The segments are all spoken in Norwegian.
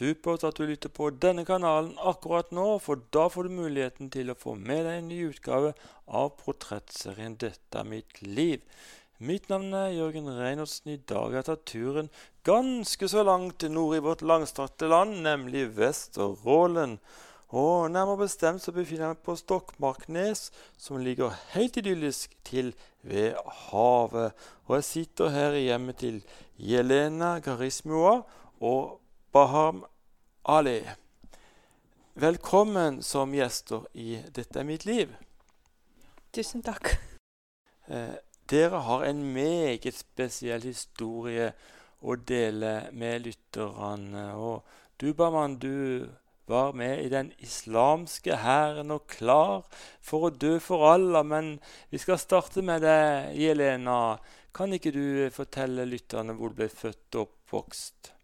supert at du lytter på denne kanalen akkurat nå, for da får du muligheten til å få med deg en ny utgave av portrettserien 'Dette er mitt liv'. Mitt navn er Jørgen Reinertsen. I dag har jeg tatt turen ganske så langt nord i vårt langstrakte land, nemlig Vesterålen. Og nærmere bestemt så befinner jeg meg på Stokmarknes, som ligger helt idyllisk til ved havet. Og jeg sitter her i hjemmet til Jelena Garismua og Baham Ali. Velkommen som gjester i 'Dette er mitt liv'. Tusen takk. Eh, dere har en meget spesiell historie å dele med lytterne. Og du, Baman, du var med i den islamske hæren og klar for å dø for Allah. Men vi skal starte med deg, Jelena. Kan ikke du fortelle lytterne hvor du ble født og oppvokst?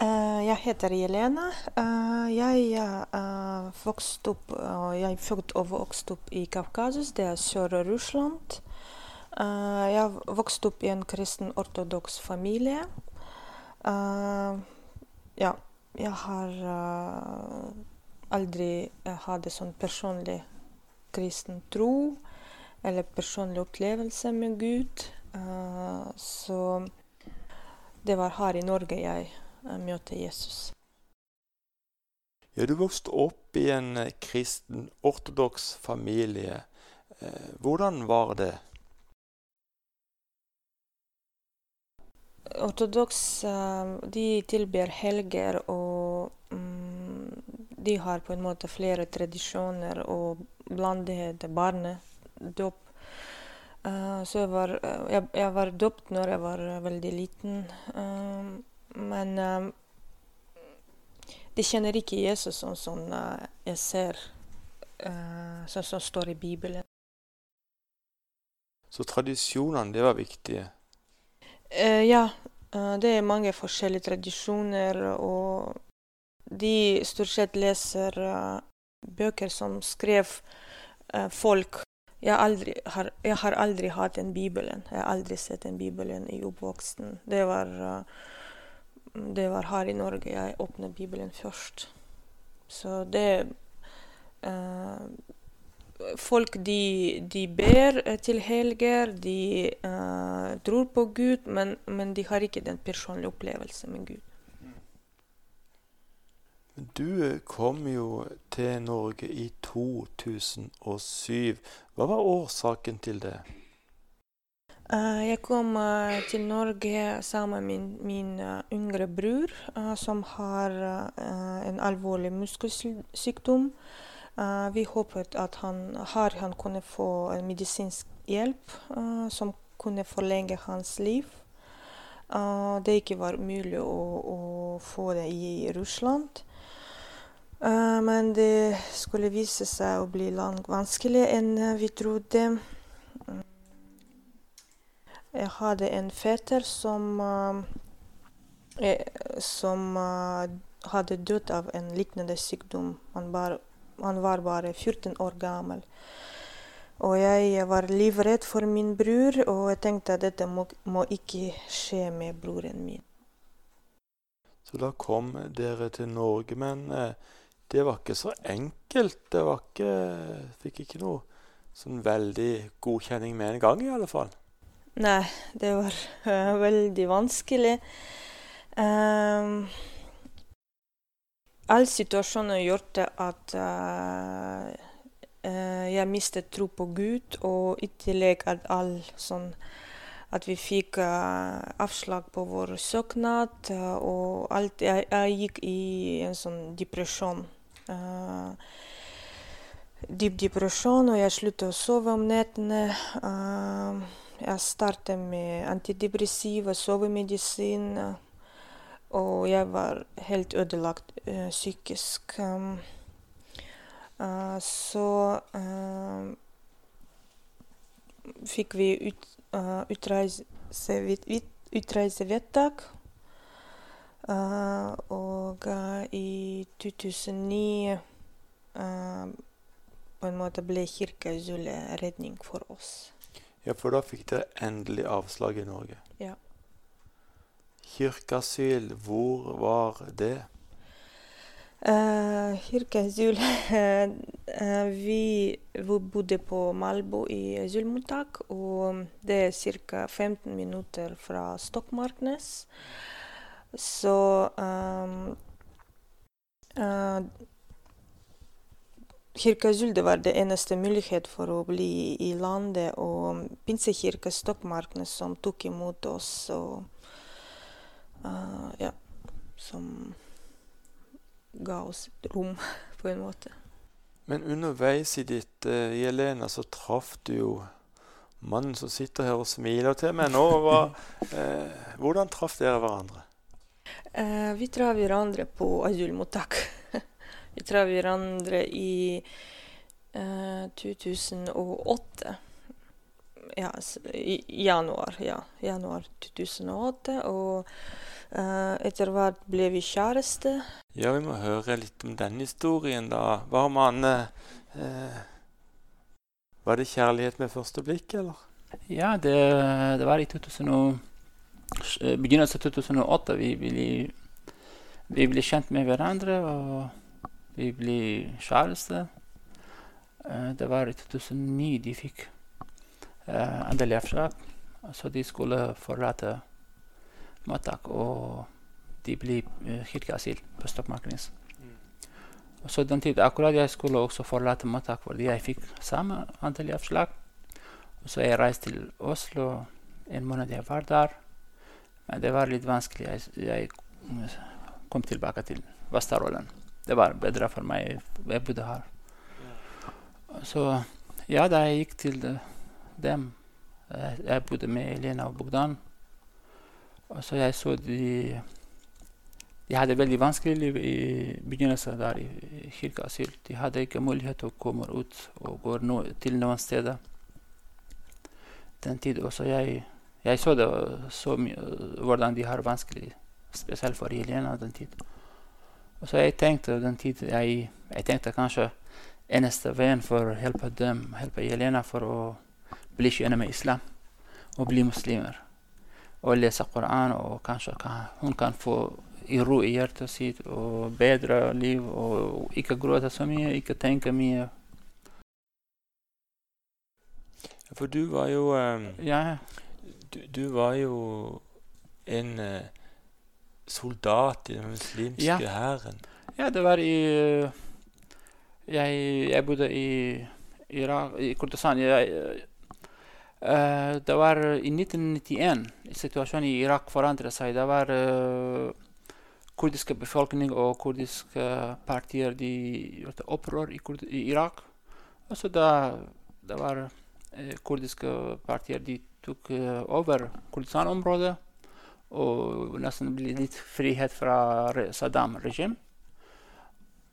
Uh, jeg heter Jelena. Uh, jeg uh, vokste opp Jeg født og vokst opp i Kaukasus, det er Sør-Russland. jeg vokste opp i en kristen ortodoks familie. ja, jeg har aldri hatt sånn personlig kristen tro eller personlig opplevelse med Gud. så det var her i Norge jeg møte Jesus. Ja, Du vokste opp i en eh, kristen, ortodoks familie. Eh, hvordan var det? Ortodoks eh, de tilber helger, og um, de har på en måte flere tradisjoner og blandet barnedåp. Så jeg var, jeg, jeg var døpt når jeg var veldig liten. Men um, de kjenner ikke Jesus sånn som uh, jeg ser, uh, sånn som står i Bibelen. Så tradisjonene, det var viktige? Uh, ja. det er mange forskjellige tradisjoner, og de stort sett leser bøker som skrev folk jeg, aldri har, jeg har aldri hatt en Bibelen. Jeg har aldri sett en Bibelen i oppvoksten. Det var uh, det var her i Norge jeg åpnet Bibelen først. Så det uh, Folk de, de, ber til helger, de uh, tror på Gud, men, men, de har ikke den personlige opplevelsen med Gud. Du eh, kom jo til Norge i 2007. Hva var årsaken til det? Eh, jeg kom eh, til Norge sammen med min, eh, yngre bror, som har en alvorlig muskelsykdom. vi håpet at han, han kunne få medisinsk hjelp som kunne forlenge hans liv. det ikke var mulig å, å få det i Russland. men det skulle vise seg å bli langt vanskeligere enn vi trodde. Jeg hadde en fetter som, uh, som uh, hadde dødd av en lignende sykdom. Han, bar, han, var bare 14 år gammel. Og jeg var livredd for min bror, og jeg tenkte at dette må, må ikke skje med broren min. Så da kom dere til Norge, men eh, det var ikke så enkelt. Det var ikke Fikk ikke noe sånn veldig godkjenning med en gang, i alle fall. Nei, det var uh, veldig vanskelig. Um, all situasjonen gjorde at uh, uh, jeg mistet tro på Gud, og i tillegg at all sånn at vi fikk avslag på vår søknad, og alt jeg, jeg, gikk i en sånn depresjon. dyp depresjon, og jeg sluttet å sove om nettene. Jeg startet med antidepressiva, sovemedisin, og jeg var helt ødelagt psykisk. Så fikk vi ut, utreise, utreisevedtak. og i 2009 på en måte ble Kirka redning for oss. Ja, for da fikk dere endelig avslag i Norge. Ja. kirkeasyl, hvor var det? Uh, kirkeasyl uh, vi, vi bodde på Malbo i asylmottak, og det er ca. 15 minutter fra Stokmarknes. Så um, uh, Kirkeasyl var det eneste mulighet for å bli i landet, og pinsekirke Stokmarkene som tok imot oss. og uh, ja, som ga oss rom, på en måte. Men underveis i ditt uh, Jelena, så traff du jo mannen som sitter her og smiler til meg nå. Var, uh, hvordan traff dere hverandre? Uh, vi traff hverandre på asylmottak. vi traff hverandre i 2008. Ja, i januar. Ja, januar 2008. Og Uh, etter hvert ble vi kjæreste. Ja, vi må høre litt om den historien, da. Var man uh, Var det kjærlighet med første blikk, eller? Ja, det, det var i 2000 begynnelsen av 2008. Vi ble, vi ble kjent med hverandre, og vi ble kjæreste. Uh, det var i 2009 de fikk uh, endelig avslag, så de skulle forlate mottak, og de ble uh, kirkeasyl på Stokmarknes. Mm. Så den tid akkurat jeg skulle også forlate mottak fordi jeg fikk samme antall avslag. Så jeg reiste til Oslo. En måned jeg var der. Men det var litt vanskelig. Jeg, jeg kom tilbake til Vesterålen. Det var bedre for meg. Jeg bodde her. Så ja, da jeg gikk til dem Jeg bodde med Elena og Bogdan. Og så jeg så de De hadde veldig vanskelig liv i begynnelsen der i, i kirkeasyl. De hadde ikke mulighet til å komme ut og gå no, til noen steder. Den tid også jeg, jeg så det så mye, hvordan de har vanskelig, spesielt for Elena den tid. Og så jeg tenkte den tid jeg, jeg tenkte kanskje eneste veien for å hjelpe dem, hjelpe Jelena for å bli kjent med islam og bli muslimer og lese Koran, og kanskje kan, hun kan få i ro i hjertet sitt og bedre liv og ikke gråte så mye, ikke tenke mye. For du var jo um, ja. du, du, var jo en uh, soldat i den muslimske hæren. Ja. ja, det var i Jeg, jeg bodde i Irak, i Kurdistan. Jeg, Uh, det var i 1991 situasjonen i Irak forandret seg. Det var uh, kurdiske befolkning og kurdiske partier de gjorde opprør i, Kurd i Irak. Og så da det var uh, kurdiske partier de tok over Kurdistan-området og nesten ble litt frihet fra Saddam-regimet.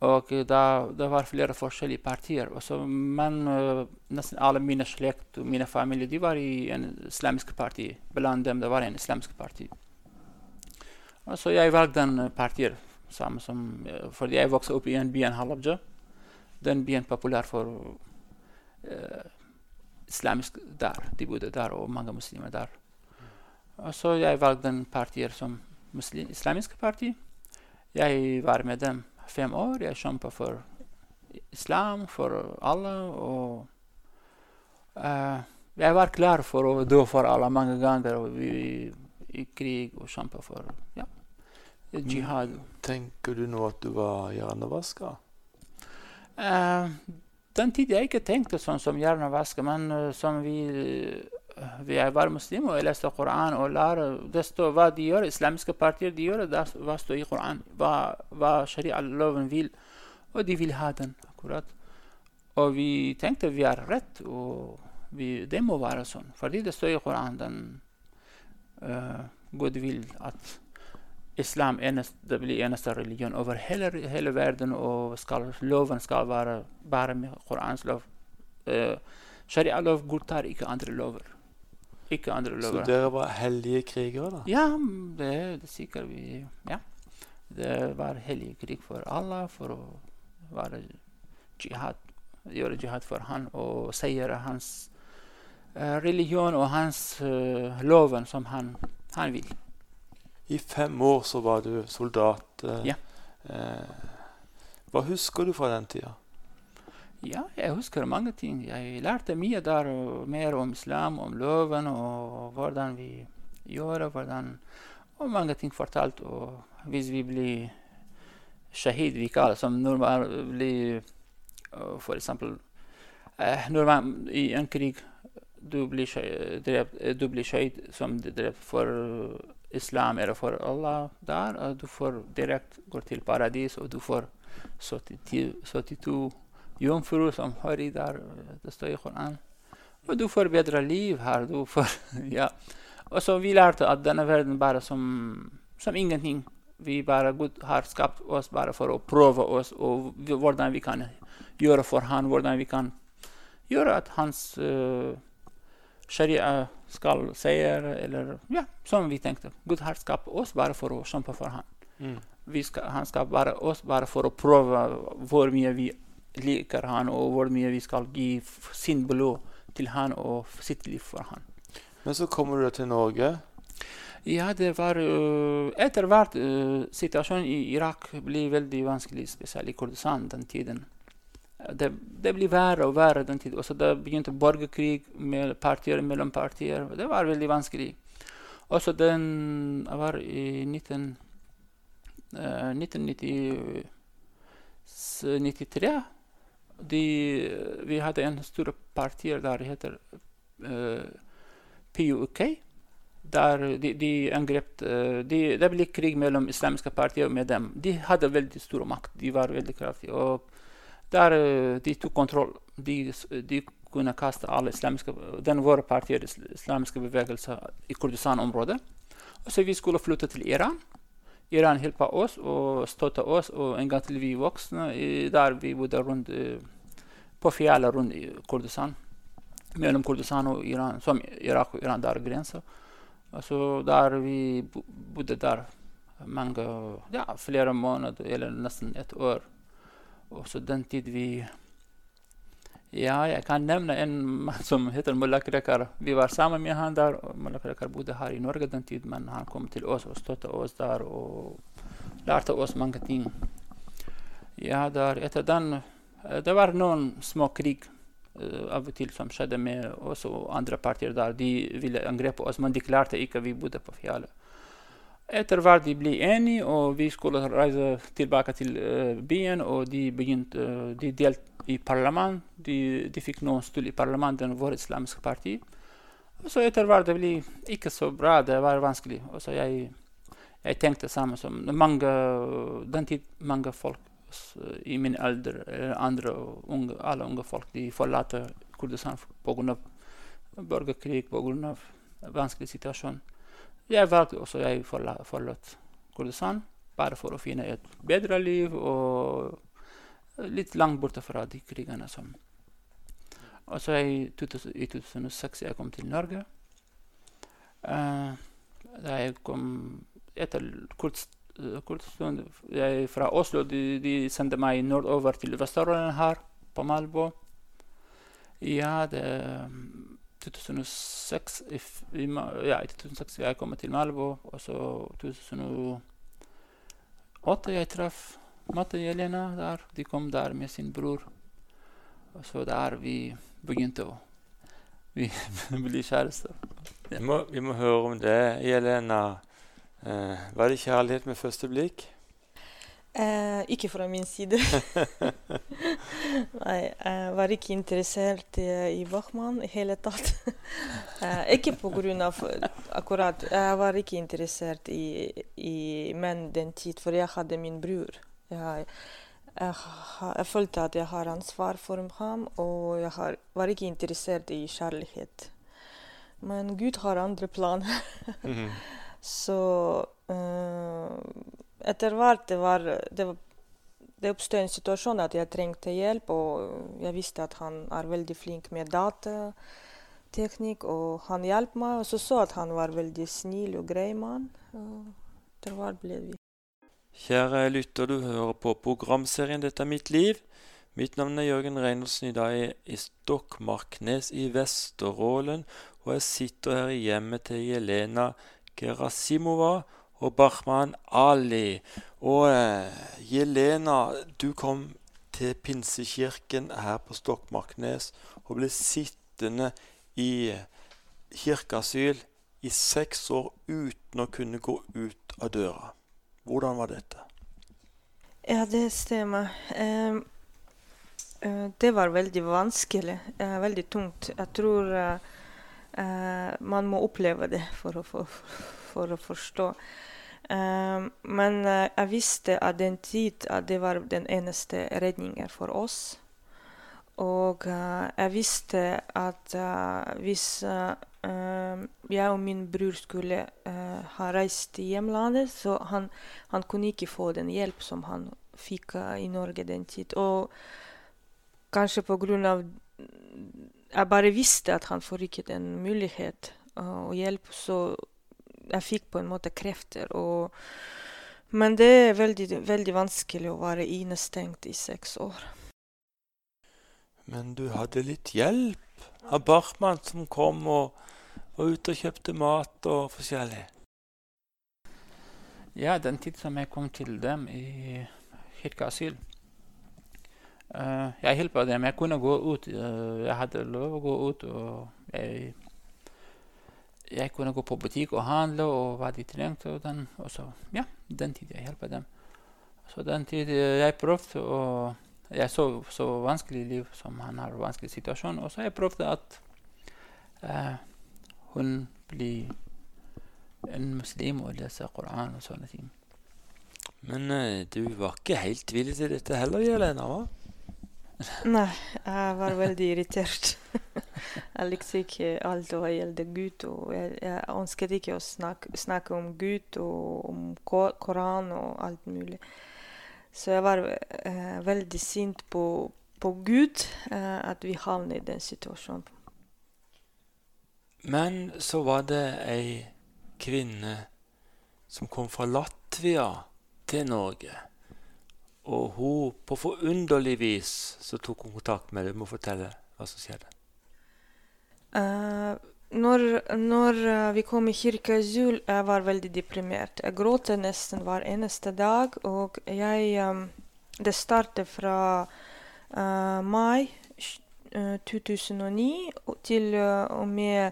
Og da, det var flere forskjellige partier. Også, men uh, nesten alle mine slekt og mine familier de var i en islamsk parti. Blant dem det var en islamsk parti. Og så jeg valgte den partiet, samme som, uh, fordi jeg vokste opp i en by, Halabja. Den byen er populær for uh, islamsk der. De bodde der, og mange muslimer der. Og så jeg valgte den partiet som muslim, islamisk parti. Jeg var med dem fem år. Jeg kjempa for islam, for alle. Og uh, jeg var klar for å dø for alle mange ganger og vi, i krig og kjempa for ja, jihad. Tenker du nå at du var hjernevaska? Uh, den tid jeg ikke tenkte sånn som hjernevaska, men uh, som vi vi er bare muslimer, og leste Koran og lærer det står hva de gjør. Islamiske partier de gjør det, hva står i Koran. Hva, hva sharia-loven vil. Og de vil ha den, akkurat. Og vi tenkte vi har rett, og vi, det må være sånn. Fordi det står i Koran den uh, Gud vil at islam eneste, det blir eneste religion over hele, hele verden, og skal, loven skal være bare med Korans lov. Uh, Sharia-lov godtar ikke andre lover. Ikke andre lover. Så dere var hellige krigere, da? Ja, det, det sikkert vi Ja. Det var hellig krig for Allah, for å være jihad, gjøre jihad for han og seire hans uh, religion og hans uh, loven som han, han vil. I fem år så var du soldat. Uh, Ja. Hva husker du fra den tida? Ja, jeg husker mange ting. Jeg lærte mye der, og mer om islam, om loven, og hvordan vi gjør, hvordan Og mange ting fortalt. Og hvis vi blir shahid, vi kaller det, som nordmenn blir uh, For eksempel eh, Når man i en krig eh, du blir shahid som drept for uh, islam eller for Allah der, og du får direkte gå til paradis, og du får 72, 72 jomfru som hører der, det står i Koranen. Og du får bedre liv her. Du får, ja. Og så vi lærte at denne verden bare som, som ingenting. Vi bare Gud har skapt oss bare for å prøve oss, og hvordan vi kan gjøre for han, hvordan vi kan gjøre at hans uh, sharia skal seier, eller ja, som vi tenkte. Gud har skapt oss bare for å kjempe for han. Mm. Vi skal, han skal bare oss bare for å prøve hvor mye vi liker han, og hvor mye vi skal gi sin blod til han og sitt liv for han. Men så kommer du til Norge. Ja, det var uh, Etter hvert uh, situasjonen i Irak ble veldig vanskelig, spesielt i Kurdistan den tiden. Det, det ble verre og verre den tiden. Også det begynte borgerkrig med partier mellom partier. Det var veldig vanskelig. Også den var i 19, uh, 1993 de, Vi hadde en stor partier der heter uh, PUK. Der de, de angrep uh, de, Det ble krig mellom islamiske partier med dem. De hadde veldig stor makt. De var veldig kraftige. Og der uh, de tok kontroll. De, de kunne kaste alle islamiske den våre partier, islamske bevegelser i Kurdistan-området. Og så vi skulle flytte til Iran. Iran hjelpa oss og støtter oss, og en gang til vi voksne, der vi bodde rundt eh, på fjellet rundt i Kurdistan. Mellom Kurdistan og Iran, som Irak og Iran, der er grensa. Så der vi bodde der mange, ja, flere måneder, eller nesten et år. Og så den tid vi Ja, jeg kan nevne en mann som heter mulla Krekar. Vi var sammen med han der. og Mullah Krekar bodde her i Norge den tid, men han kom til oss og støttet oss der og lærte oss mange ting. Ja, der etter den eh, Det var noen små krig uh, av og til som skjedde med oss og andre partier der. De ville angrepe oss, men de klarte ikke. Vi bodde på fjellet. Etter hvert de ble enige, og vi skulle reise tilbake til uh, byen, og de begynte uh, De delte i parlament. De, de fikk noen stol i parlamentet, vårt islamske parti. Og så etter hvert det ble ikke så bra. Det var vanskelig. Og så jeg, jeg tenkte samme som mange Den tid mange folk i min alder, eller andre unge, alle unge folk, de forlater Kurdistan pga. borgerkrig, pga. vanskelig situasjon. Jeg valgte også jeg forlot Kurdistan bare for å finne et bedre liv og litt langt borte fra de krigene som Og så i 2000 i 2006 jeg kom til Norge. Uh, da jeg kom etter kort, st- kort stund jeg, Fra Oslo de, de sendte meg nordover til Vesterålen her, på Malbo. Ja, det 2006 i, i, Ja, i 2006 jeg kom til Malbo, og så 2008 jeg traff Jelena der. De kom der med sin bror. Og så der vi begynte å vi bli kjærester. Vi må, vi må høre om det. Jelena, eh, var det kjærlighet med første blikk? Eh, ikke fra min side. Nei, jeg var ikke interessert i, i Bachmann i hele tatt. eh, ikke av akkurat Jeg var ikke interessert i, i menn den tid, for jeg hadde min bror. Jeg, jeg, har, jeg følte at jeg har ansvar for ham, og jeg har, var ikke interessert i kjærlighet. Men Gud har andre planer. Mhm. Så uh, etter hvert det var det, var, det oppstod en situasjon at jeg trengte hjelp, og jeg visste at han er veldig flink med datateknikk, og han hjalp meg. Og så så at han var veldig snill og grei mann. Og hvert ble vi Kjære lytter, du hører på programserien 'Dette er mitt liv'. Mitt navn er Jørgen Reinholdsen. I dag er jeg i Stokmarknes i Vesterålen, og jeg sitter her i hjemmet til Jelena Gerasimova. og Bahman Ali. Og eh, Jelena, du kom til Pinsekirken her på Stokmarknes og ble sittende i kirkeasyl i seks år uten å kunne gå ut av døra. Hvordan var dette? Ja, det stemmer. Um, uh, det var veldig vanskelig. Uh, veldig tungt. Jeg tror uh, man må oppleve det for å, for, for å forstå. Men jeg visste at den tid at det var den eneste redningen for oss. Og jeg visste at hvis jeg og min bror skulle ha reist til hjemlandet, så han, han kunne ikke få den hjelp som han fikk i Norge den tid. Og kanskje på grunn av Jeg bare visste at han får ikke den mulighet å hjelpe, så jeg fikk på en måte krefter. Og, men det er veldig, veldig vanskelig å være innestengt i seks år. Men du hadde litt hjelp av Bachmann som kom og var ute og kjøpte mat og forskjellig? Ja, den tid som jeg kom til dem i kirkeasyl uh, Jeg hjalp dem. Jeg kunne gå ut. Uh, jeg hadde lov å gå ut. og jeg, jeg kunne gå på butikk og handle og hva de trengte. Og, den, og så, ja, den tid jeg hjalp dem. Så den tid jeg prøvde å Jeg så så vanskelig liv som han har, vanskelig situasjon. Og så jeg prøvde at hun blir en muslim og leser Koran og sånne ting. Men uh, du var ikke helt villig til dette heller, Jelena? va? Nei, jeg var veldig irritert. jeg likte ikke alt hva gjelder Gud. Og jeg, jeg ønsket ikke å snakke, snakke, om Gud og om Koran og alt mulig. Så jeg var uh, veldig sint på, på Gud, uh, at vi havnet i den situasjonen. Men så var det ei kvinne som kom fra Latvia til Norge. Og hun, på forunderlig vis, så tok hun kontakt med deg. Du må fortelle hva som skjedde. Uh, når, når uh, vi kom i kirkeasyl, jeg var veldig deprimert. Jeg gråt nesten hver eneste dag. Og jeg um, Det startet fra uh, mai 2009 til og med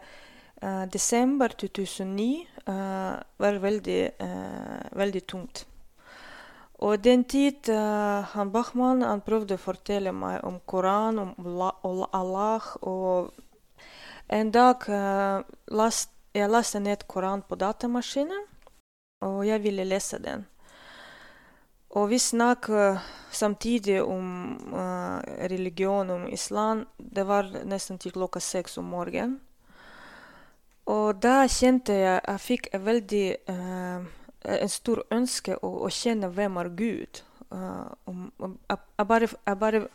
desember 2009 var veldig, veldig tungt. Og den tid uh, han Bachmann han prøvde å fortelle meg om Koran, om Allah. Og en dag uh, last, jeg lastet ned Koran på datamaskinen, og jeg ville lese den. Og vi snakker samtidig om uh, religion, om islam. Det var nesten til klokka seks om morgenen. Og da kjente jeg jeg fikk en veldig uh, en stor ønske å, å kjenne hvem er Gud. Uh, om, um, jeg, bare, jeg, bare,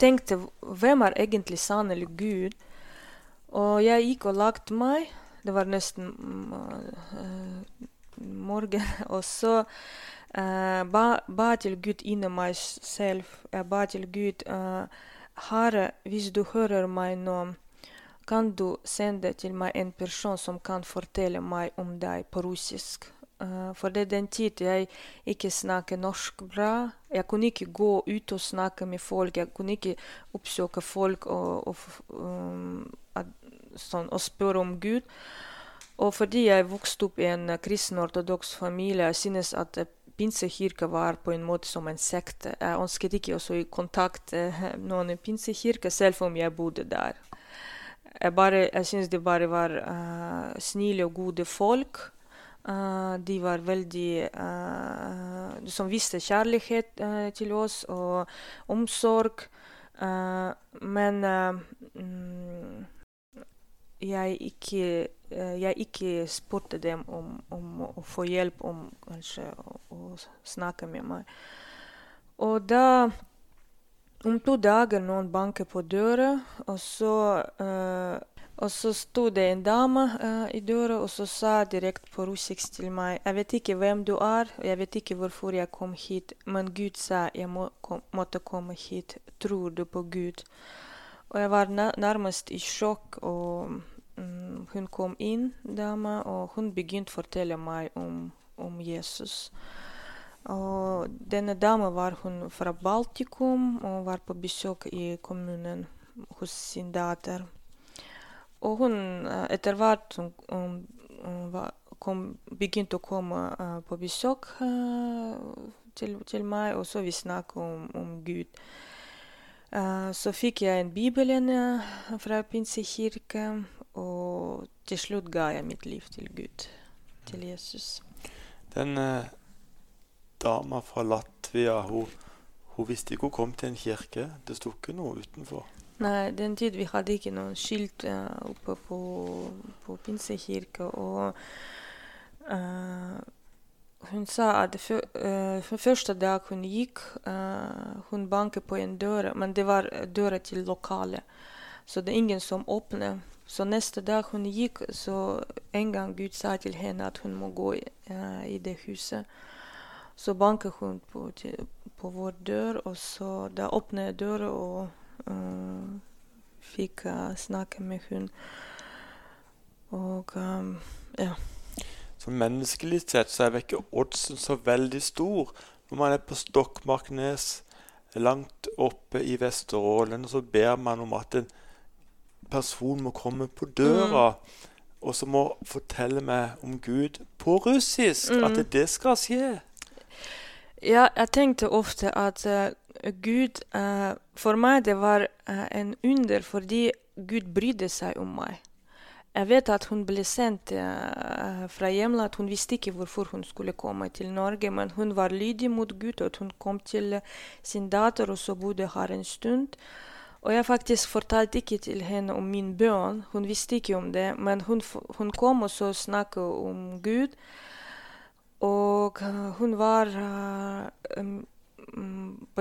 tenkte hvem er egentlig sannelig Gud? Og jeg gikk og lagde meg. Det var nesten uh, morgen. Og så ba, til Gud inni meg selv. Jeg ba til Gud Herre, hvis du hører meg nå, kan du sende til meg en person som kan fortelle meg om deg på russisk? For det er den tid jeg ikke snakker norsk bra. Jeg kunne ikke gå ut og snakke med folk. Jeg kunne ikke oppsøke folk og, og, at, sånn, og spørre om Gud. Og fordi jeg vokste opp i en kristen ortodoks familie, jeg synes at pinsekirka var på en måte som en sekt. Jeg ønsket ikke også i kontakt med noen Pinsekirke, selv om jeg bodde der. Jeg, bare, jeg synes det bare var uh, snille og gode folk. Uh, de var veldig uh, Som viste kjærlighet uh, til oss og omsorg. men mm, jeg ikke jeg ikke spurte dem om, om, å få hjelp om kanskje å, å, snakke med meg. Og da Om to dager noen banker på døra, og så og så sto det en dame uh, i døra og så sa direkte på russisk til meg Jeg vet ikke hvem du er, og jeg vet ikke hvorfor jeg kom hit, men Gud sa jeg må, kom, måtte komme hit. Tror du på Gud? Og jeg var nærmest i sjokk. og Hun kom inn, dama, og hun begynte å fortelle meg om om Jesus. Og denne dama var hun fra Baltikum og var på besøk i kommunen hos sin datter. Og hun eh, etter hvert hun, hun, hun kom, begynte å komme uh, på besøk uh, til, til, meg, og så vi snakket om, om Gud. Så fikk jeg en bibelen fra pinsekirke, og til slutt ga jeg mitt liv til Gud, til Jesus. Den dama fra Latvia, hun, hun visste ikke hun kom til en kirke. Det sto ikke noe utenfor. Nei, den tid vi hadde ikke noe skilt uh, oppe på, på pinsekirke. Og uh, hun sa at for, uh, første dag hun gikk, hun banket på en dør, men det var døra til lokalet. Så det er ingen som åpner. Så neste dag hun gikk, så en gang Gud sa til henne at hun må gå i det huset. Så banket hun på, til, på vår dør, og så da åpnet jeg døra og uh, fikk uh, snakke med hun. Og um, ja. Så menneskelig sett så er ikke oddsen så veldig stor når man er på Stokmarknes, langt oppe i Vesterålen, og så ber man om at en person må komme på døra. Mm. Og så må fortelle meg om Gud på russisk. Mm. At det skal skje. Ja, jeg tenkte ofte at uh, Gud uh, For meg det var uh, en under fordi Gud brydde seg om meg. Jeg vet at hun ble sendt fra hjemlandet. Hun visste ikke hvorfor hun skulle komme til Norge, men hun var lydig mot Gud, og hun kom til sin datter og så bodde her en stund. Og jeg faktisk fortalte ikke til henne om min bønn. Hun visste ikke om det, men hun, hun kom og så snakket om Gud. Og hun var en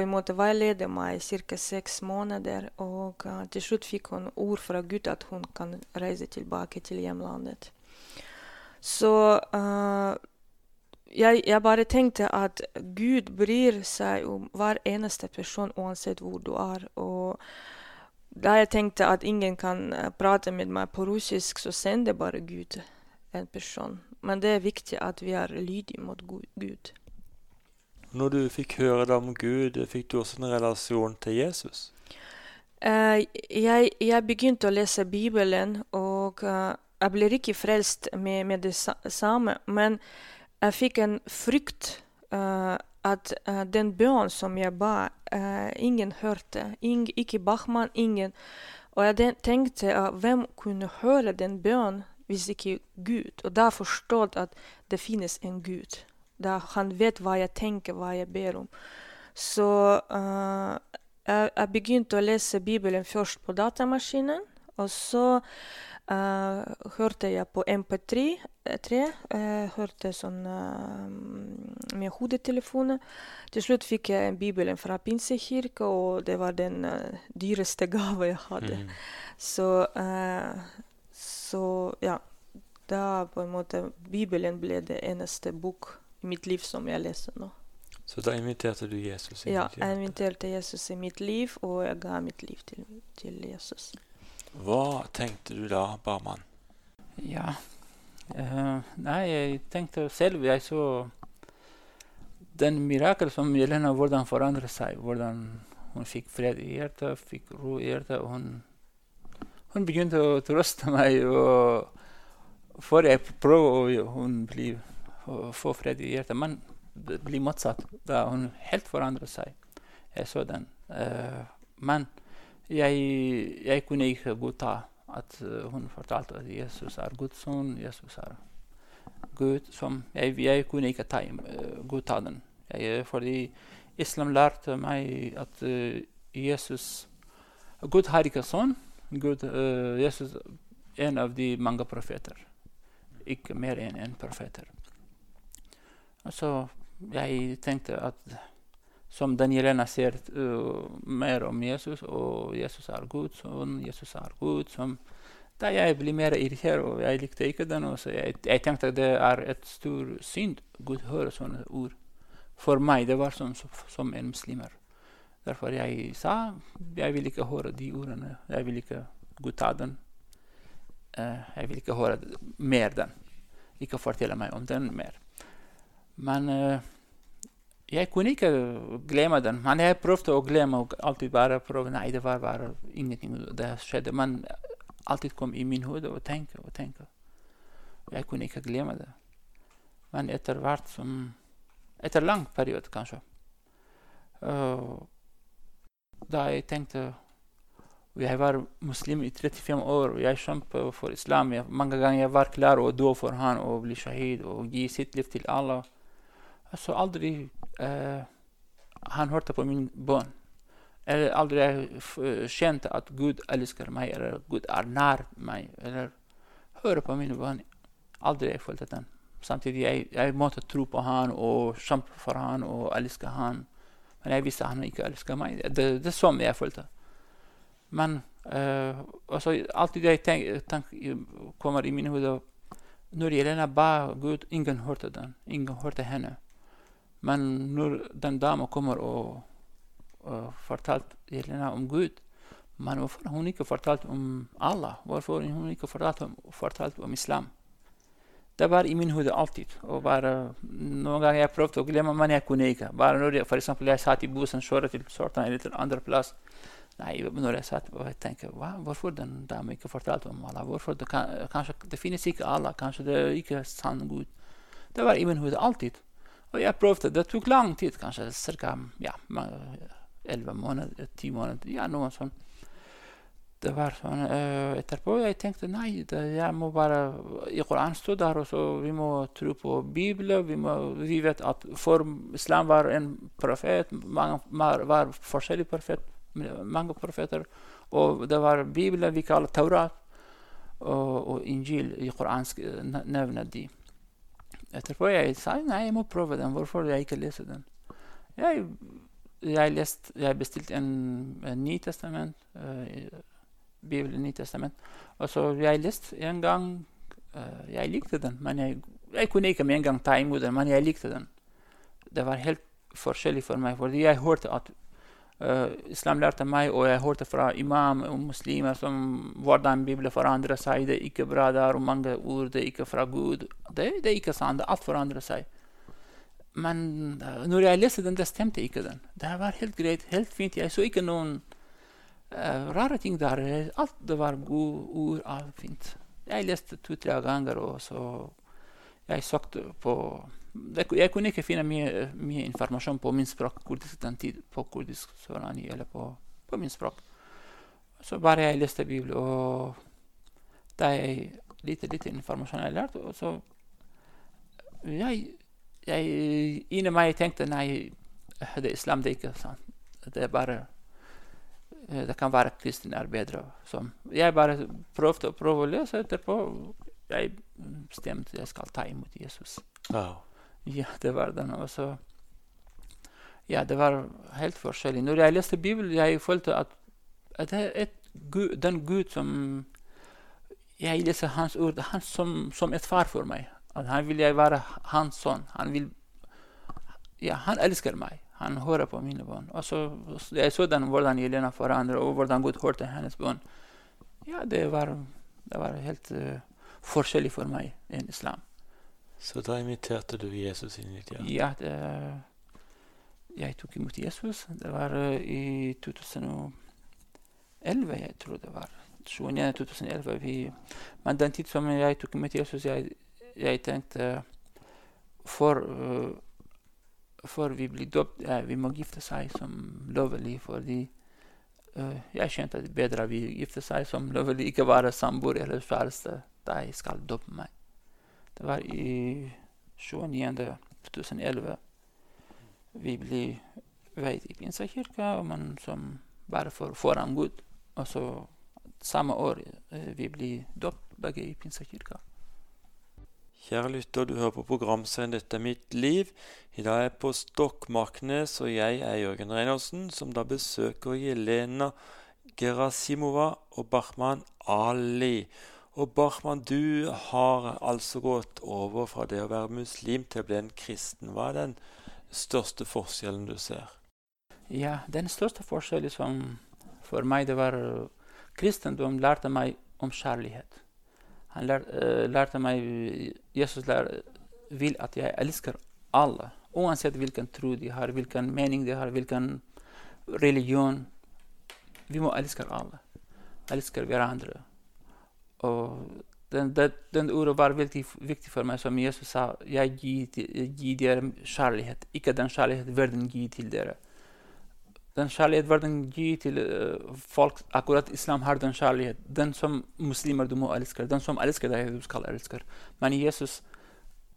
måte veileder meg i ca. seks måneder. Og uh, til slutt fikk hun ord fra Gud at hun kan reise tilbake til hjemlandet. Så uh, jeg, jeg, bare tenkte at Gud bryr seg om hver eneste person uansett hvor du er. Og da jeg tenkte at ingen kan prate med meg på russisk, så sender bare Gud en person. Men det er viktig at vi er lydige mot Gud. Når du fikk høre det om Gud, fikk du også en relasjon til Jesus? Uh, jeg, jeg, begynte å lese Bibelen, og uh, jeg ble ikke frelst med, med, det samme. Men jeg fikk en frykt uh, at den bønnen som jeg ba, ingen hørte. Ing, ikke Bachmann, ingen. Og jeg tenkte hvem kunne høre den bønnen hvis ikke Gud. Og da forstod jeg at det finnes en Gud. Da han vet hva jeg tenker, hva jeg ber om. Så uh, jeg, jeg, begynte å lese Bibelen først på datamaskinen. Og så uh, hørte jeg på MP3. Jeg hørte sånn uh, med hodetelefoner. Til slutt fikk jeg Bibelen fra Pinsekirka, og det var den dyreste gave jeg hadde. Mm. Så så ja, da på en måte Bibelen ble det eneste bok i mitt liv som jeg leser nå. Så da inviterte du Jesus i ja, jeg inviterte Jesus i mitt liv, og jeg ga mitt liv til, til Jesus. Hva tenkte du da, barmann? Ja uh, Nei, jeg tenkte selv Jeg så den mirakel som Jelena hvordan forandret seg. Hvordan hun fikk fred i hjertet, fikk ro i hjertet. og hun hun begynte å trøste meg. og For jeg prøver å hun bli, å få fred i hjertet. Men det blir motsatt. Da hun helt forandret seg. Jeg så den. Uh, men jeg, jeg, kunne ikke godta at uh, hun fortalte at Jesus er Guds sønn. Jesus er Gud. Som jeg, jeg kunne ikke ta, uh, godta den. Jeg, fordi islam lærte meg at Jesus Gud har ikke sønn. Gud, uh, Jesus en av de mange profeter. Ikke mer enn en profeter. Så jeg tenkte at som Danielena ser uh, mer om Jesus, og Jesus er Gud, sånn, Jesus er Gud, som da jeg ble mer irritert, og jeg likte ikke den. Så jeg, jeg tenkte det er et stor synd Gud hører sånne ord. For meg det var som, som en muslimer. Derfor jeg sa jeg vil ikke høre de ordene. Jeg vil ikke godta den. Uh, jeg vil ikke høre mer den. Ikke fortelle meg om den mer. Men eh, jeg kunne ikke glemme den. Men jeg prøvde å glemme og alltid bare prøve. Nei, det var bare ingenting det skjedde. Men alltid kom i min hode og tenke og tenke. Jeg kunne ikke glemme det. Men etter hvert som Etter lang periode, kanskje. Uh, da jeg tenkte Jeg var muslim i 35 år, og jeg kjempet for islam. Jeg, mange ganger jeg var klar å dø for han og bli shahid og gi sitt liv til Allah. Så aldri uh, han hørte på min bønn. Eller aldri jeg kjente at Gud elsker meg, eller Gud er nær meg, eller hører på min bønn. Aldri jeg følte den. Samtidig jeg, jeg måtte tro på han og kjempe for han og elske han. Men jeg visste han ikke elsket meg. Det, det er sånn jeg følte. Men uh, også, alltid jeg tenker tenk, kommer i mine hoder Når Jelena ba Gud, ingen hørte den. Ingen hørte henne. Men når den dama kommer og, og fortalte Jelena om Gud Men hvorfor hun ikke fortalte om Allah? Hvorfor hun ikke fortalte om, fortalt om islam? Det var i min hode alltid. Og bare, noen ganger jeg prøvde å glemme, men jeg kunne ikke. Bare når jeg, for eksempel, jeg satt i bussen kjørte til Sortan eller til andre plass. Nei, når jeg satt og tenkte Hva, hvorfor den dama ikke fortalte om Allah? Hvorfor det kan, kanskje det finnes ikke Allah? Kanskje det er ikke sann Gud? Det var i min hode alltid. Og jeg prøvde. Det tok lang tid, kanskje ca. Ja, elleve måneder, 10 måneder, ja, noe sånt det var sånn uh, Etterpå jeg tenkte nei, det, jeg må bare I Koranen står der også vi må tro på Bibelen. Vi, må, vi vet at for islam var en profet. Mange var, forskjellige profet, mange profeter. Og det var Bibelen vi kaller Taurat. Og, og Injil i koransk nevner de. Etterpå jeg sa nei, jeg må prøve den. Hvorfor jeg ikke leser den? Jeg, jeg, lest, jeg bestilte en, en ny testament. Uh, Bibelen, Nytestament. Og så jeg leste en gang uh, Jeg likte den, men jeg, jeg, kunne ikke med en gang ta imot den, men jeg likte den. Det var helt forskjellig for meg, fordi jeg hørte at islam lærte meg, og jeg hørte fra imam og muslimer som hvordan Bibelen forandrer seg. Det er ikke bra der, og mange ord det er ikke fra Gud. Det, det er ikke sant. Alt forandrer seg. Men uh, når jeg leste den, det stemte ikke den. Det var helt greit, helt fint. Jeg så ikke noen uh, rare ting der. Alt det var gode ord, alt fint. Jeg leste to-tre ganger, og så jeg søkte på Jeg kunne ikke finne mye, mye, informasjon på min språk kurdisk den tid, på kurdisk sørani, eller på, på, min språk. Så bare jeg leste Bibelen, og da jeg lite, lite informasjon jeg lærte, og så jeg, jeg Inni meg tenkte nei, det er islam, det er ikke sant. Det er bare Eh, det kan være kristne er bedre. Så jeg bare prøvde å prøve å lese etterpå. Jeg bestemte jeg skal ta imot Jesus. Wow. Ja, det var den. også. ja, det var helt forskjellig. Når jeg leste Bibelen, jeg følte at, at det er Gud, den Gud som Jeg leser Hans ord han som, som et far for meg. At han vil jeg være hans sønn. Han vil Ja, han elsker meg. Han hører på mine bønn. Jeg så den, hvordan Jelena forandret, og hvordan Gud hørte hennes bønn. Ja, det var, det var helt uh, forskjellig for meg enn islam. Så da inviterte du Jesus inn i ditt hjerte? Ja, det, jeg tok imot Jesus. Det var uh, i 2011, jeg tror det var. 29. 2011. Vi, men den tid som jeg tok imot Jesus, jeg, jeg tenkte for uh, før vi blir døpt, ja, vi må gifte seg som lovlig, fordi uh, jeg skjønte at det bedre vi gifter seg som lovlig, ikke være samboer eller kjæreste De skal døpe meg. Det var i 29. 2011 vi ble veit i Pinsekirka, men som bare for foran Gud. Og så samme år uh, vi ble døpt begge i Pinsekirka. Kjære lytter, du hører på programserien 'Dette er mitt liv'. I dag er jeg på Stokmarknes, og jeg er Jørgen Reinertsen, som da besøker Jelena Gerasimova og Bahman Ali. Og Bachmann, du har altså gått over fra det å være muslim til å bli en kristen. Hva er den største forskjellen du ser? Ja, den største forskjellen som for meg det var Kristendom lærte meg om kjærlighet. Han lær, uh, lærte meg Jesus lær, vil at jeg elsker alle. Uansett hvilken tro de har, hvilken mening de har, hvilken religion. Vi må elske alle. Elsker hverandre. Og den, den, den ordet var veldig viktig for meg, som Jesus sa. Jeg gir, gir dere kjærlighet, ikke den kjærlighet verden gir til dere. Den kjærlighet verden gir til uh, folk, akkurat islam har den kjærlighet. Den som muslimer du må elske. Den som elsker deg, du skal elske. Men Jesus,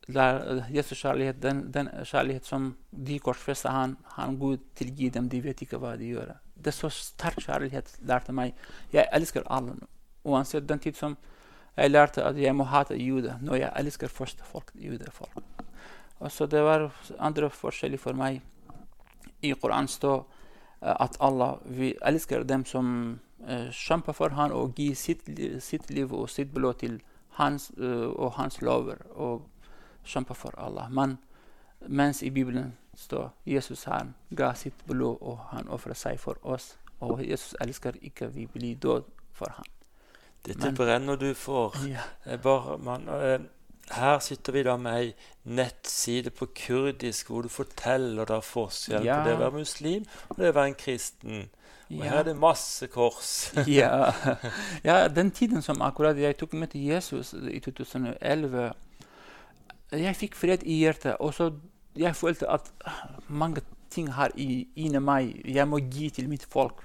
der, Jesus kjærlighet, den, den, kjærlighet som de korsfester han, han Gud tilgir dem, de vet ikke hva de gjør. Det er så sterk kjærlighet lærte meg. Jeg elsker alle. Uansett den tid som jeg lærte at jeg må hate jøder når jeg elsker først folk, judefolk. Og så det var andre forskjeller for meg. I Koranen står uh, at Allah vi elsker dem som uh, kjemper for han og gir sitt, sitt liv og sitt blod til hans uh, og hans lover og kjemper for Allah. Men mens i Bibelen står Jesus han ga sitt blod og han ofret seg for oss. Og Jesus elsker ikke vi blir død for ham. Dette Men- brenner du for. Ja. Eh, Bare, man, eh, her sitter vi da med ei nettside på kurdisk hvor du forteller da forskjell Ja. på det å være muslim og det å være en kristen. Og her er det masse kors. ja. ja, den tiden som akkurat jeg tok med til Jesus i 2011 Jeg fikk fred i hjertet. Og så jeg følte at mange ting her i, inni meg jeg må gi til mitt folk.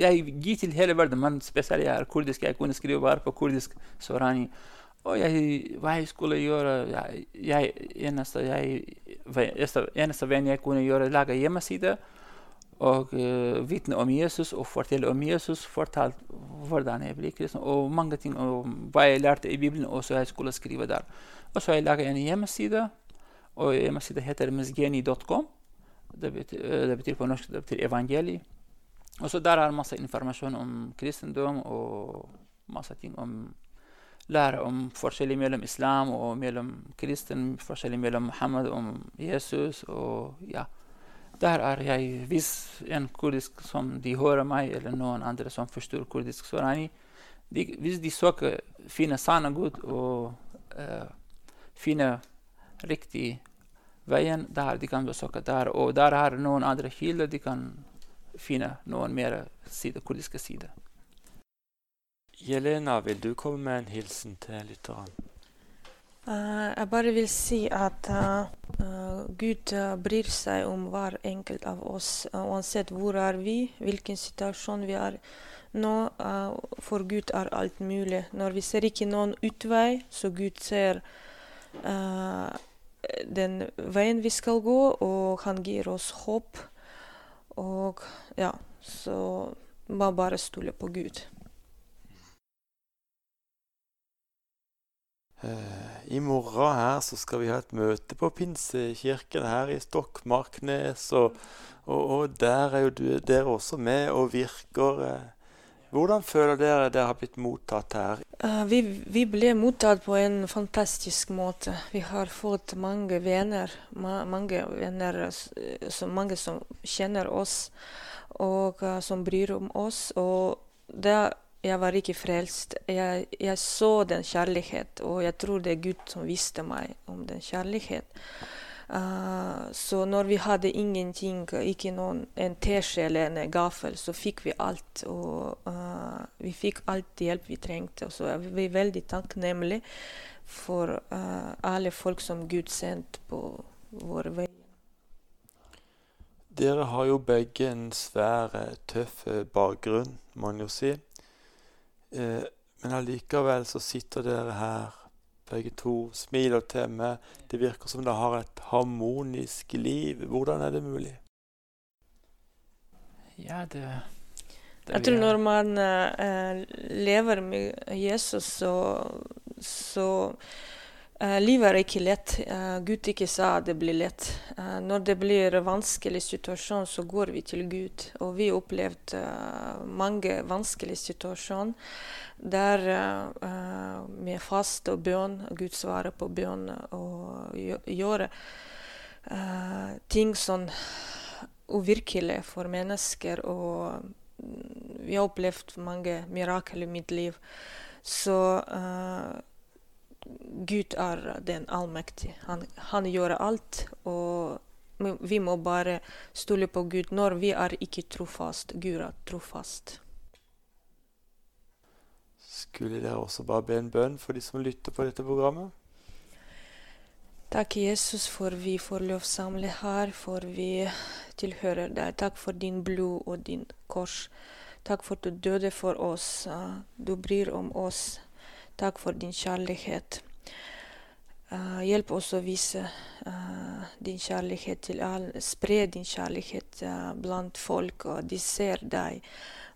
Jeg gir til hele verden, men spesielt jeg er kurdisk. Jeg kunne skrive bare på kurdisk. Sorani. Og jeg, hva jeg skulle gjøre jeg, jeg, eneste, jeg, eneste, veien jeg kunne gjøre, lage hjemmeside og uh, vitne om Jesus og fortelle om Jesus. Fortalt hvordan jeg ble kristen, og mange ting om hva jeg lærte i Bibelen, og så jeg skulle skrive der. Og så jeg laget en hjemmeside, og hjemmesiden heter misgeni.com. Det, eh, det betyr på norsk det betyr evangeliet. Og så der er masse informasjon om kristendom og masse ting om lære om forskjellen mellom islam og mellom kristen, forskjellen mellom Muhammed og Jesus. og ja. Der er jeg, hvis en kurdisk som de hører meg, eller noen andre som forstår kurdisk, så er jeg, hvis de søker finne sanne Gud og uh, finne riktig veien, der de kan besøke der. Og der er noen andre kilder de kan finne noen mer side, kurdiske sider. Jelena, vil du komme med en hilsen til lytteren? Uh, jeg bare vil si at eh, eh, Gud uh, bryr seg om hver enkelt av oss, uansett hvor er vi, hvilken situasjon vi er nå. for Gud er alt mulig. Når vi ser ikke noen utvei, så Gud ser eh, den veien vi skal gå, og han gir oss håp. Ja, så må bare stole på Gud. Eh, I morgen her så skal vi ha et møte på Pinsekirken her i Stokmarknes, og, og, og der er jo du, dere også med og virker. eh. Hvordan føler dere dere har blitt mottatt her? Eh, vi, vi ble mottatt på en fantastisk måte. Vi har fått mange venner. Ma, mange venner mange som kjenner oss, og eh, som bryr om oss. Og da jeg var ikke frelst. Jeg, jeg så den kjærlighet, og jeg tror det er Gud som viste meg om den kjærlighet. Uh, så når vi hadde ingenting, ikke noen, en teskje eller en gaffel, så fikk vi alt. Og uh, vi fikk alt hjelp vi trengte. Og så er vi veldig takknemlige for uh, alle folk som Gud sendte på vår vei. Dere har jo begge en svær, eh, tøff eh, bakgrunn, må man jo si. Eh, men allikevel så sitter dere her, begge to, smiler til meg. Det virker som dere har et harmonisk liv. Hvordan er det mulig? Ja, det, det Jeg tror når man eh, lever med Jesus, så, så Livet er ikke lett. Eh, Gud ikke sa at det blir lett. Eh, når det blir vanskelig situasjon, så går vi til Gud. Og vi opplevde eh, mange vanskelige situasjoner der eh, eh, med fast og bønn, Gud svarer på bønn og gjør eh, ting sånn uvirkelig for mennesker. og mm, vi har opplevd mange mirakler i mitt liv. Så eh, Gud er den allmektige. Han, han gjør alt. og vi må bare stole på Gud når vi er ikke trofast. Gud er trofast. Skulle dere også bare be en bønn for de som lytter på dette programmet? Takk, Jesus, for vi får lov samle her, for vi tilhører deg. Takk for din blod og din kors. Takk for at du døde for oss. Du bryr om oss. Takk for din kjærlighet. Uh, hjelp oss å vise uh, din kjærlighet til alle. Spre din kjærlighet uh, blant folk, og de ser deg.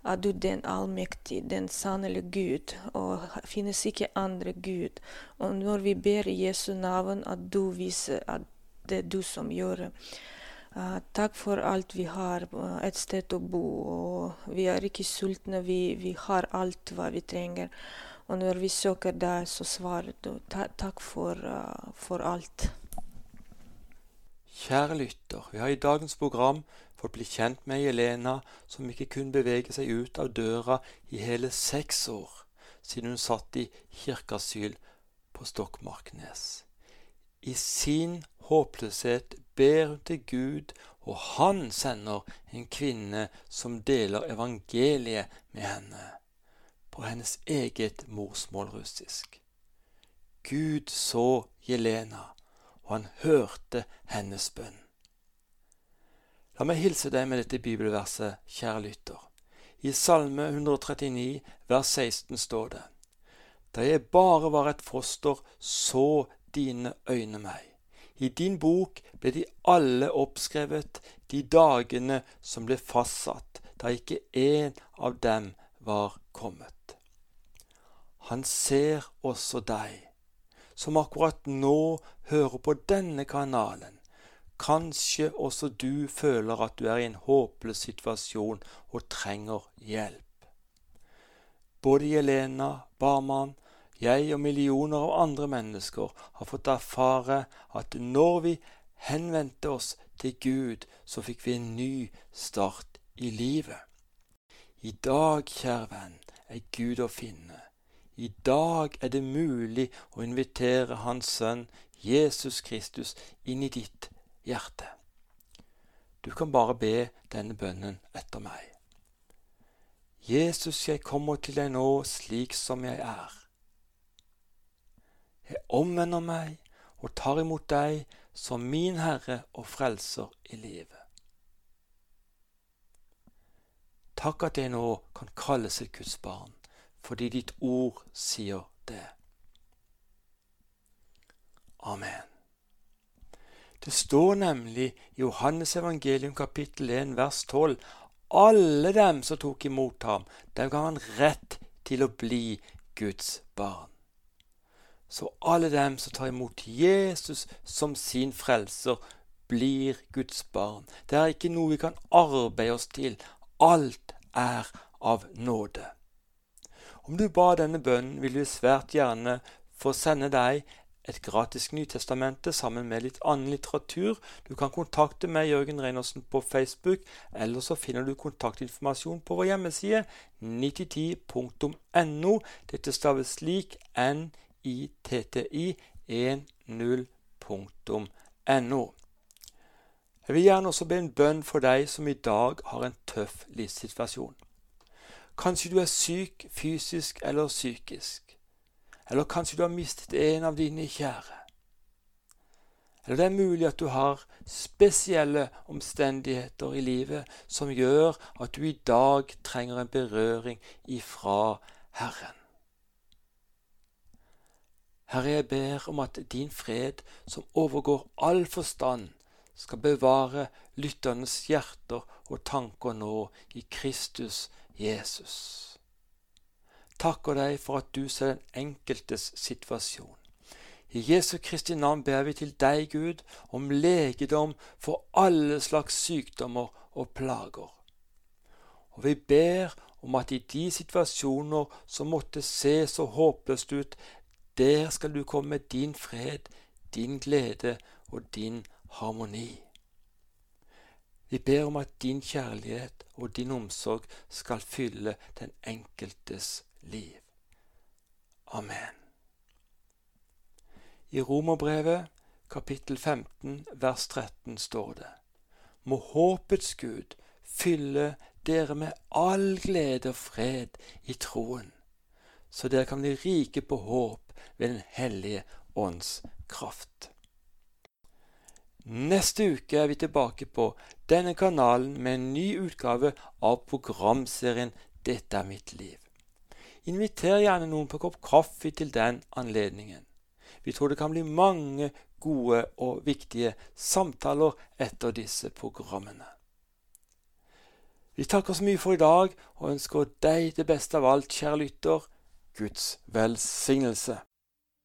At du den allmektige, den sannelige Gud, og finnes ikke andre Gud. Og når vi ber i Jesu navn, at du viser at det er du som gjør det. takk for alt vi har, et sted å bo, vi er ikke sultne. Vi, vi har alt hva vi trenger. Og når vi søker deg, så svarer du. Takk for, uh, for alt. Kjære lytter, vi har i dagens program fått bli kjent med Jelena, som ikke kunne bevege seg ut av døra i hele seks år, siden hun satt i kirkeasyl på Stokmarknes. I sin håpløshet ber hun til Gud, og han sender en kvinne som deler evangeliet med henne på hennes eget morsmål russisk. Gud så Jelena, og han hørte hennes bønn. La meg hilse deg med dette bibelverset, kjære lytter. I Salme 139, vers 16 står det:" Da jeg bare var et foster, så dine øyne meg. I din bok ble de alle oppskrevet, de dagene som ble fastsatt, da ikke én av dem var kommet. Han ser også deg, som akkurat nå hører på denne kanalen. Kanskje også du føler at du er i en håpløs situasjon og trenger hjelp. Både Jelena, Barman, jeg og millioner av andre mennesker har fått erfare at når vi henvendte oss til Gud, så fikk vi en ny start i livet. I dag, kjære venn, er Gud å finne. I dag er det mulig å invitere Hans Sønn Jesus Kristus inn i ditt hjerte. Du kan bare be denne bønnen etter meg. Jesus, jeg kommer til deg nå slik som jeg er. Jeg omvender meg og tar imot deg som min Herre og Frelser i livet. Takk at jeg nå kan kalles et Guds barn, fordi ditt ord sier det. Amen. Det står nemlig i Johannes evangelium kapittel 1 vers 12 alle dem som tok imot ham, dem ga han rett til å bli Guds barn. Så alle dem som tar imot Jesus som sin frelser, blir Guds barn. Det er ikke noe vi kan arbeide oss til. Alt er av nåde. Om du ba denne bønnen, vil vi svært gjerne få sende deg et gratis Nytestamente sammen med litt annen litteratur. Du kan kontakte meg, Jørgen Reinersen, på Facebook, eller så finner du kontaktinformasjon på vår hjemmeside 9010.no. Dette staves slik nitti 10.no. Jeg vil gjerne også be en bønn for deg som i dag har en tøff livssituasjon. Kanskje du er syk fysisk eller psykisk. Eller kanskje du har mistet en av dine kjære. Eller det er mulig at du har spesielle omstendigheter i livet som gjør at du i dag trenger en berøring ifra Herren. Herre, jeg ber om at din fred, som overgår all forstand, skal bevare lytternes hjerter og tanker nå i Kristus Jesus. Takker deg for at du ser den enkeltes situasjon. I Jesu Kristi navn ber vi til deg, Gud, om legedom for alle slags sykdommer og plager. Og vi ber om at i de situasjoner som måtte se så håpløst ut, der skal du komme med din fred, din glede og din harmoni. Vi ber om at din kjærlighet og din omsorg skal fylle den enkeltes liv. Amen. I Romerbrevet kapittel 15 vers 13 står det Må håpets Gud fylle dere med all glede og fred i troen, så dere kan bli rike på håp ved Den hellige ånds kraft. Neste uke er vi tilbake på denne kanalen med en ny utgave av programserien Dette er mitt liv. Inviter gjerne noen på kopp kaffe til den anledningen. Vi tror det kan bli mange gode og viktige samtaler etter disse programmene. Vi takker så mye for i dag og ønsker deg det beste av alt, kjære lytter, Guds velsignelse.